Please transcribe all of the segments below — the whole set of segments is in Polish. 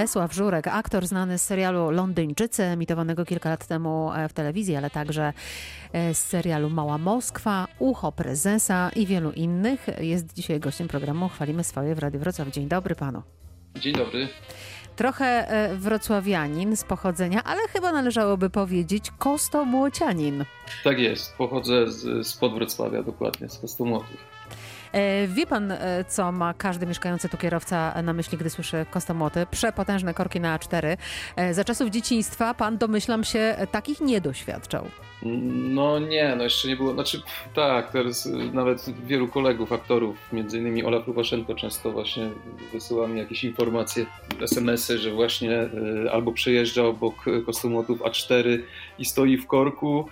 Bolesław Żurek, aktor znany z serialu Londyńczycy, emitowanego kilka lat temu e, w telewizji, ale także e, z serialu Mała Moskwa, Ucho Prezesa i wielu innych. Jest dzisiaj gościem programu Chwalimy Swoje w Radiu Wrocław. Dzień dobry panu. Dzień dobry. Trochę e, wrocławianin z pochodzenia, ale chyba należałoby powiedzieć kostomłocianin. Tak jest, pochodzę z, spod Wrocławia dokładnie, z Kostomłotów. E, wie pan, e, co ma każdy mieszkający tu kierowca na myśli, gdy słyszy kostomłoty? Przepotężne korki na A4. E, za czasów dzieciństwa pan, domyślam się, takich nie doświadczał. No nie, no jeszcze nie było. Znaczy, tak, teraz nawet wielu kolegów, aktorów, między innymi Olaf Lukaszenko często właśnie wysyła mi jakieś informacje, SMS-y, że właśnie albo przejeżdża obok kostomłotów A4 i stoi w korku,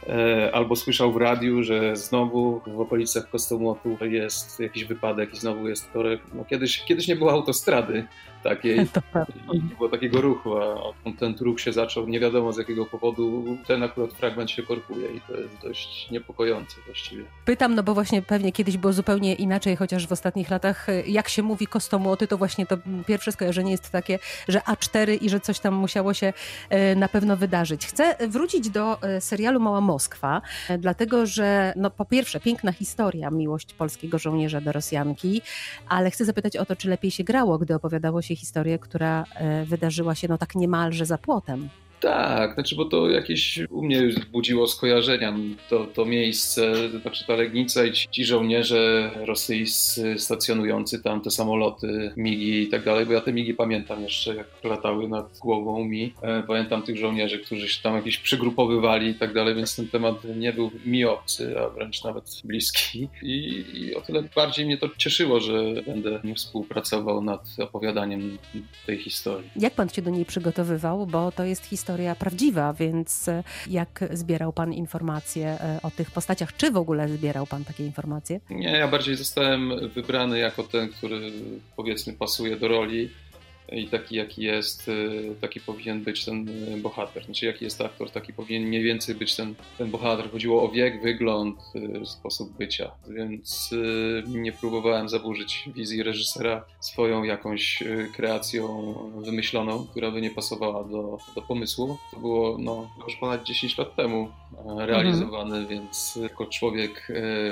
albo słyszał w radiu, że znowu w okolicach kostomłotów jest jakiś wypadek i znowu jest korek. No kiedyś, kiedyś nie było autostrady takiej, nie było takiego ruchu, a ten ruch się zaczął, nie wiadomo z jakiego powodu, ten akurat fragment się korkuje i to jest dość niepokojące właściwie. Pytam, no bo właśnie pewnie kiedyś było zupełnie inaczej, chociaż w ostatnich latach, jak się mówi kostomłoty, to właśnie to pierwsze skojarzenie jest takie, że A4 i że coś tam musiało się e, na pewno wydarzyć. Chcę wrócić do e, serialu Mała Moskwa, dlatego że no po pierwsze piękna historia, miłość polskiego żołnierza do Rosjanki, ale chcę zapytać o to, czy lepiej się grało, gdy opowiadało się historię, która wydarzyła się no tak niemalże za płotem. Tak, znaczy, bo to jakieś u mnie budziło skojarzenia. To, to miejsce, znaczy ta Legnica i ci, ci żołnierze rosyjscy stacjonujący tam, te samoloty, migi i tak dalej, bo ja te migi pamiętam jeszcze, jak latały nad głową mi. E, pamiętam tych żołnierzy, którzy się tam jakieś przygrupowywali i tak dalej, więc ten temat nie był mi obcy, a wręcz nawet bliski. I, I o tyle bardziej mnie to cieszyło, że będę współpracował nad opowiadaniem tej historii. Jak pan się do niej przygotowywał? Bo to jest historia historia prawdziwa, więc e, jak zbierał Pan informacje e, o tych postaciach? Czy w ogóle zbierał Pan takie informacje? Nie, ja bardziej zostałem wybrany jako ten, który powiedzmy pasuje do roli i taki jaki jest, y, taki powinien być ten y, bohater. Znaczy jaki jest aktor, taki powinien mniej więcej być ten, ten bohater. Chodziło o wiek, wygląd, y, sposób bycia, więc nie próbowałem zaburzyć wizji reżysera swoją jakąś kreacją wymyśloną, która by nie pasowała do, do pomysłu. To było no, już ponad 10 lat temu realizowane, mhm. więc jako człowiek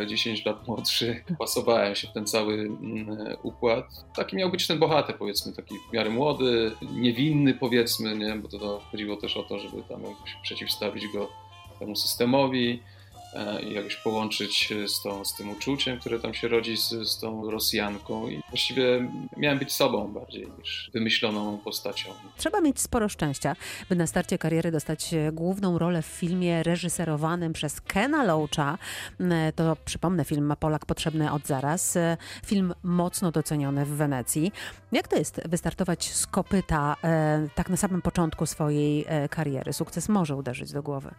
10 lat młodszy pasowałem się w ten cały mm, układ. Taki miał być ten bohater, powiedzmy, taki w miarę miarę młody, niewinny powiedzmy, nie? bo to, to chodziło też o to, żeby tam jakoś przeciwstawić go temu systemowi. E, i jakoś połączyć z, tą, z tym uczuciem, które tam się rodzi z, z tą Rosjanką. I właściwie miałem być sobą bardziej niż wymyśloną postacią. Trzeba mieć sporo szczęścia, by na starcie kariery dostać główną rolę w filmie reżyserowanym przez Kena Loacha. E, to przypomnę, film ma Polak potrzebny od zaraz. E, film mocno doceniony w Wenecji. Jak to jest wystartować z kopyta tak na samym początku swojej kariery? Sukces może uderzyć do głowy.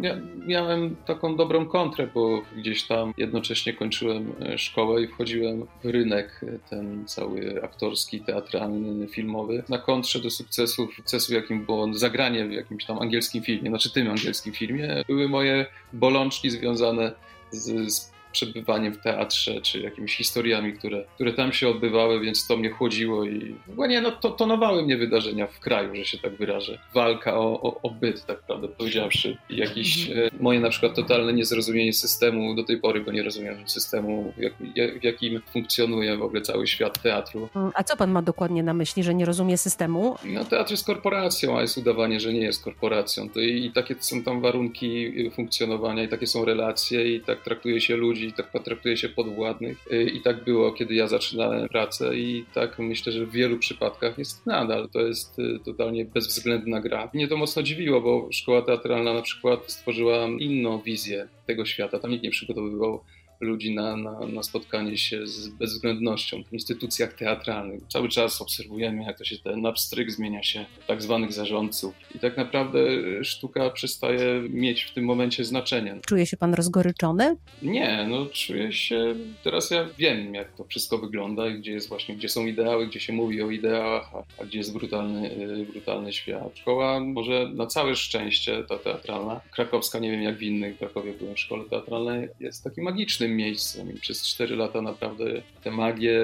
Ja miałem taką dobrą kontrę, bo gdzieś tam jednocześnie kończyłem e, szkołę i wchodziłem w rynek e, ten cały aktorski, teatralny, filmowy. Na kontrze do sukcesu, sukcesu jakim było zagranie w jakimś tam angielskim filmie, znaczy tym angielskim filmie, były moje bolączki związane z, z przebywaniem w teatrze, czy jakimiś historiami, które, które tam się odbywały, więc to mnie chłodziło i nie, no, to tonowały mnie wydarzenia w kraju, że się tak wyrażę. Walka o, o, o byt, tak prawdę powiedziawszy. Jakieś mhm. e, moje na przykład totalne niezrozumienie systemu, do tej pory go nie rozumiem, systemu, jak, w jakim funkcjonuje w ogóle cały świat teatru. Mm, a co pan ma dokładnie na myśli, że nie rozumie systemu? No teatr jest korporacją, a jest udawanie, że nie jest korporacją. To i, i takie są tam warunki funkcjonowania i takie są relacje i tak traktuje się ludzi ludzi, tak potraktuje się podwładnych. Y, I tak było, kiedy ja zaczynałem pracę i tak myślę, że w wielu przypadkach jest nadal. To jest y, totalnie bezwzględna gra. Mnie to mocno dziwiło, bo szkoła teatralna na przykład stworzyła inną wizję tego świata. Tam nikt nie przygotowywał ludzi na, na, na, spotkanie się z bezwzględnością w instytucjach teatralnych. Cały czas obserwujemy, jak to się ten abstryk zmienia się tak zwanych zarządców. I tak naprawdę sztuka przestaje mieć w tym momencie znaczenie. Czuje się pan rozgoryczony? Nie, no czuję się, teraz ja wiem, jak to wszystko wygląda i gdzie jest właśnie, gdzie są ideały, gdzie się mówi o ideałach, a, a gdzie jest brutalny, y, brutalny świat. Szkoła może na całe szczęście, ta teatralna, krakowska, nie wiem jak w innych, w Krakowie byłem w szkole teatralnej, jest taki magiczny miejscem i przez 4 lata naprawdę tę magię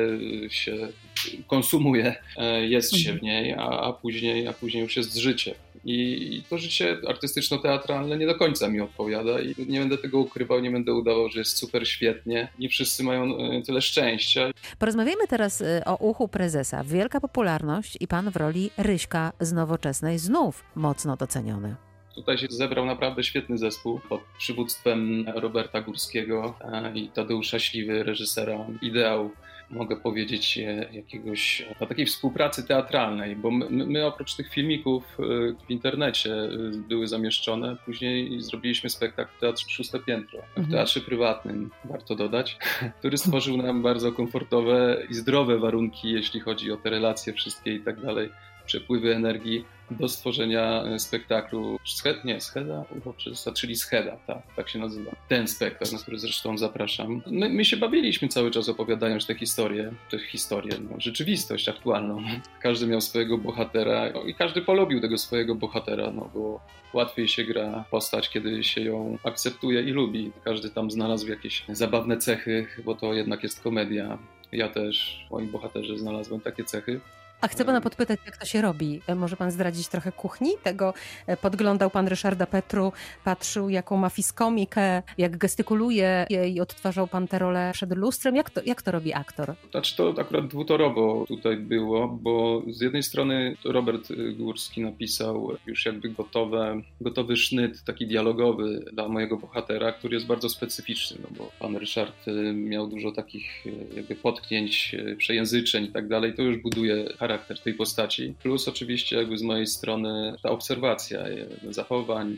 się konsumuje, jest się w niej, a, a, później, a później już jest życie. I to życie artystyczno-teatralne nie do końca mi odpowiada i nie będę tego ukrywał, nie będę udawał, że jest super świetnie. Nie wszyscy mają tyle szczęścia. Porozmawiajmy teraz o uchu prezesa. Wielka popularność i pan w roli Ryśka z Nowoczesnej znów mocno doceniony. Tutaj się zebrał naprawdę świetny zespół pod przywództwem Roberta Górskiego e, i Tadeusza Śliwy, reżysera Ideał mogę powiedzieć, e, jakiegoś no, takiej współpracy teatralnej, bo my, my, oprócz tych filmików w internecie były zamieszczone, później zrobiliśmy spektakl w Teatrze Szóste Piętro, w mhm. teatrze prywatnym, warto dodać, który stworzył nam bardzo komfortowe i zdrowe warunki, jeśli chodzi o te relacje wszystkie i tak dalej, przepływy energii do stworzenia e, spektaklu. Sched, nie, Scheda czyli Scheda, tak, tak się nazywa. Ten spektakl, na który zresztą zapraszam. My, my się bawiliśmy cały czas opowiadając te historie, te historie, no, rzeczywistość aktualną. Każdy miał swojego bohatera no, i każdy polubił tego swojego bohatera, no bo łatwiej się gra postać, kiedy się ją akceptuje i lubi. Każdy tam znalazł jakieś zabawne cechy, bo to jednak jest komedia. Ja też w moim bohaterze znalazłem takie cechy. A chcę pana podpytać, jak to się robi. E, może pan zdradzić trochę kuchni tego? E, podglądał pan Ryszarda Petru, patrzył jaką ma fiskomikę, jak gestykuluje i odtwarzał pan tę rolę przed lustrem. Jak to, jak to robi aktor? Znaczy to akurat dwutorowo tutaj było, bo z jednej strony Robert Górski napisał już jakby gotowe, gotowy sznyt taki dialogowy dla mojego bohatera, który jest bardzo specyficzny, no bo pan Ryszard e, miał dużo takich jakby potknięć, przejęzyczeń i tak dalej. To już buduje charakter tej postaci. Plus oczywiście jakby z mojej strony ta obserwacja zachowań,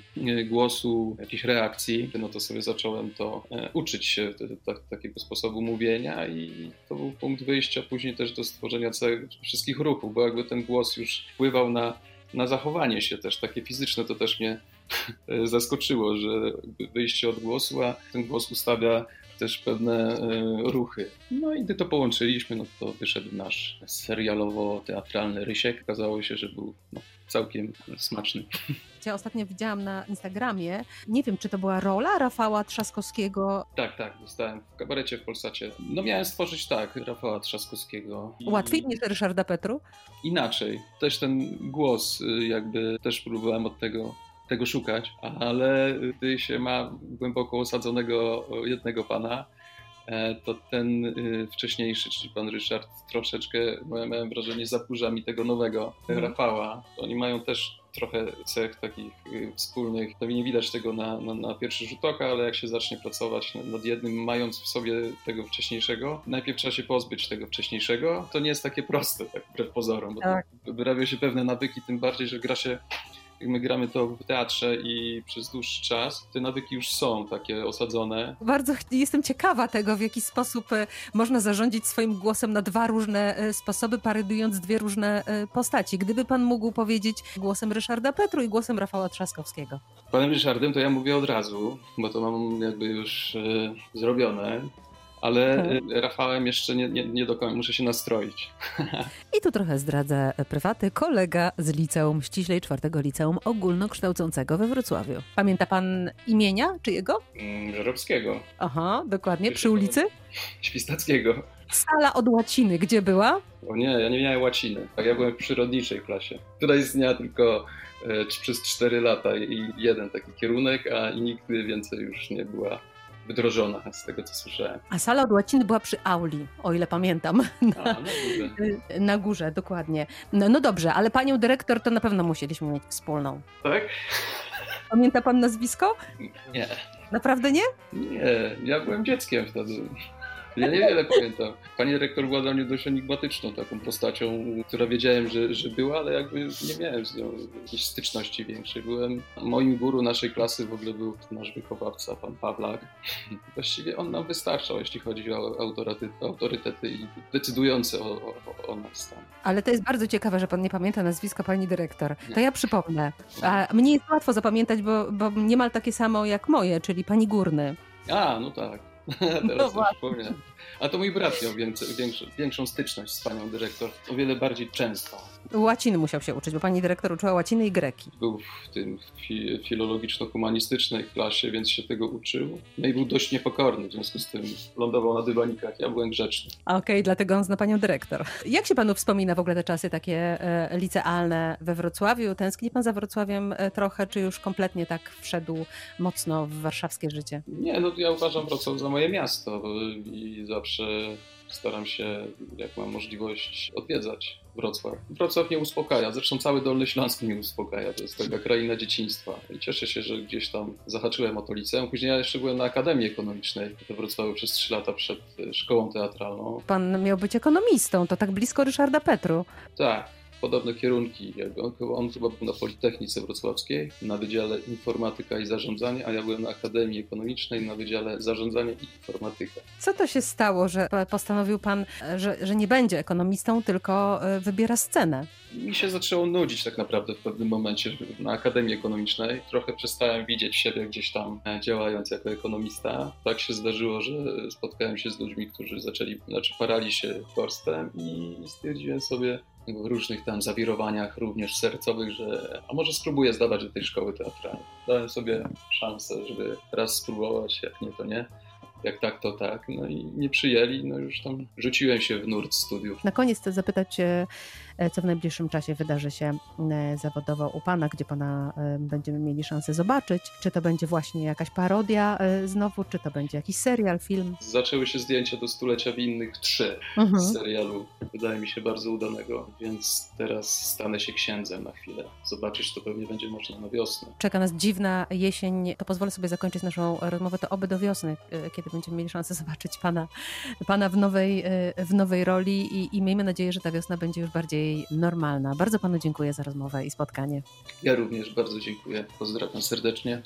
głosu, jakichś reakcji, no to sobie zacząłem to e, uczyć się takiego sposobu mówienia i to był punkt wyjścia później też do stworzenia całych, wszystkich ruchów, bo jakby ten głos już wpływał na, na zachowanie się też, takie fizyczne, to też mnie zaskoczyło, że wyjście od głosu, a ten głos ustawia też pewne e, ruchy. No i gdy to połączyliśmy, no to wyszedł nasz serialowo-teatralny Rysiek. Okazało się, że był no, całkiem smaczny. Ja ostatnio widziałam na Instagramie, nie wiem, czy to była rola Rafała Trzaskowskiego. Tak, tak, dostałem w kabarecie w Polsacie. No miałem stworzyć tak, Rafała Trzaskowskiego. I... Łatwiej niż Ryszarda Petru? Inaczej. Też ten głos y, jakby też próbowałem od tego tego szukać, ale gdy się ma głęboko osadzonego jednego pana, e, to ten y, wcześniejszy, czyli pan Ryszard, troszeczkę, miałem wrażenie, zaburza mi tego nowego mm. Rafała. Oni mają też trochę cech takich y, wspólnych. Pewnie nie widać tego na, na, na, pierwszy rzut oka, ale jak się zacznie pracować nad jednym, mając w sobie tego wcześniejszego, najpierw trzeba się pozbyć tego wcześniejszego. To nie jest takie proste, tak wbrew pozorom, bo tak. wyrabia się pewne nawyki, tym bardziej, że gra się my gramy to w teatrze i przez dłuższy czas, te nawyki już są takie osadzone. Bardzo jestem ciekawa tego, w jaki sposób e, można zarządzić swoim głosem na dwa różne e, sposoby, parydując dwie różne e, postaci. Gdyby pan mógł powiedzieć głosem Ryszarda Petru i głosem Rafała Trzaskowskiego. Panem Ryszardem to ja mówię od razu, bo to mam jakby już zrobione ale mhm. Rafałem jeszcze nie, nie, nie do końca, muszę się nastroić. I tu trochę zdradzę prywaty. Kolega z liceum, ściślej czwartego liceum ogólnokształcącego we Wrocławiu. Pamięta pan imienia czyjego? Mm, Żerowskiego. Aha, dokładnie. Przy ulicy? Świstackiego. Sala od łaciny, gdzie była? O nie, ja nie miałem łaciny. Tak, ja byłem w przyrodniczej klasie, która istniała tylko e, przez 4 lata i jeden taki kierunek, a nigdy więcej już nie była wydrożona, z tego co słyszałem. A sala od łaciny była przy auli, o ile pamiętam. Na, A, na górze. Na górze, dokładnie. No, no dobrze, ale panią dyrektor to na pewno musieliśmy mieć wspólną. Tak? Pamięta pan nazwisko? Nie. Naprawdę nie? Nie, ja byłem dzieckiem wtedy. Ja niewiele pamiętam. Pani dyrektor była dla mnie dość enigmatyczną taką postacią, która wiedziałem, że, że była, ale jakby nie miałem z nią jakiejś styczności większej. Byłem, moim guru naszej klasy w ogóle był nasz wychowawca, pan Pawlak. Właściwie on nam wystarczał, jeśli chodzi o autorytety, autorytety i decydujące o, o, o nas tam. Ale to jest bardzo ciekawe, że pan nie pamięta nazwiska pani dyrektor. To ja przypomnę. A mnie jest łatwo zapamiętać, bo, bo niemal takie samo jak moje, czyli pani Górny. A, no tak. Teraz no przypomniałem. A to mój brat miał większą, większą styczność z panią dyrektor, o wiele bardziej często. Łaciny musiał się uczyć, bo pani dyrektor uczyła łaciny i greki. Był w tym fi filologiczno-humanistycznej klasie, więc się tego uczył. No i był dość niepokorny, w związku z tym lądował na dywanikach. Ja byłem grzeczny. Okej, okay, dlatego on zna panią dyrektor. Jak się panu wspomina w ogóle te czasy takie e, licealne we Wrocławiu? Tęskni pan za Wrocławiem e, trochę, czy już kompletnie tak wszedł mocno w warszawskie życie? Nie, no ja uważam Wrocław za moje miasto i zawsze staram się, jak mam możliwość, odwiedzać Wrocław. Wrocław nie uspokaja, zresztą cały Dolny Śląsk nie uspokaja, to jest taka kraina dzieciństwa. I cieszę się, że gdzieś tam zahaczyłem o to liceum. Później ja jeszcze byłem na Akademii Ekonomicznej we Wrocławiu przez 3 lata przed szkołą teatralną. Pan miał być ekonomistą, to tak blisko Ryszarda Petru. Tak, podobne kierunki. On, on chyba był na Politechnice Wrocławskiej, na Wydziale Informatyka i Zarządzanie, a ja byłem na Akademii Ekonomicznej na Wydziale Zarządzanie i Informatyka. Co to się stało, że postanowił pan, że, że nie będzie ekonomistą, tylko e, wybiera scenę? Mi się zaczęło nudzić tak naprawdę w pewnym momencie na Akademii Ekonomicznej. Trochę przestałem widzieć siebie gdzieś tam e, działając jako ekonomista. Tak się zdarzyło, że spotkałem się z ludźmi, którzy zaczęli, znaczy parali się korstem i stwierdziłem sobie, różnych tam zawirowaniach, również sercowych, że a może spróbuję zdawać do tej szkoły teatralnej. Dałem sobie szansę, żeby raz spróbować, jak nie to nie. Jak tak, to tak. No i nie przyjęli, no już tam rzuciłem się w nurt studiów. Na koniec chcę zapytać E, co w najbliższym czasie wydarzy się e, zawodowo u Pana, gdzie Pana e, będziemy mieli szansę zobaczyć. Czy to będzie właśnie jakaś parodia znowu, czy to będzie jakiś serial, film? Zaczęły się zdjęcia do stulecia winnych trzy mhm. z serialu, wydaje mi się bardzo udanego, więc teraz stanę się księdzem na chwilę. Zobaczyć to pewnie będzie można na wiosnę. Czeka nas dziwna jesień, to pozwolę sobie zakończyć naszą rozmowę, to oby do wiosny, kiedy będziemy mieli szansę zobaczyć Pana, pana w, nowej, w nowej roli i, i miejmy nadzieję, że ta wiosna będzie już bardziej normalna. Bardzo panu dziękuję za rozmowę i spotkanie. Ja również bardzo dziękuję. Pozdrawiam serdecznie.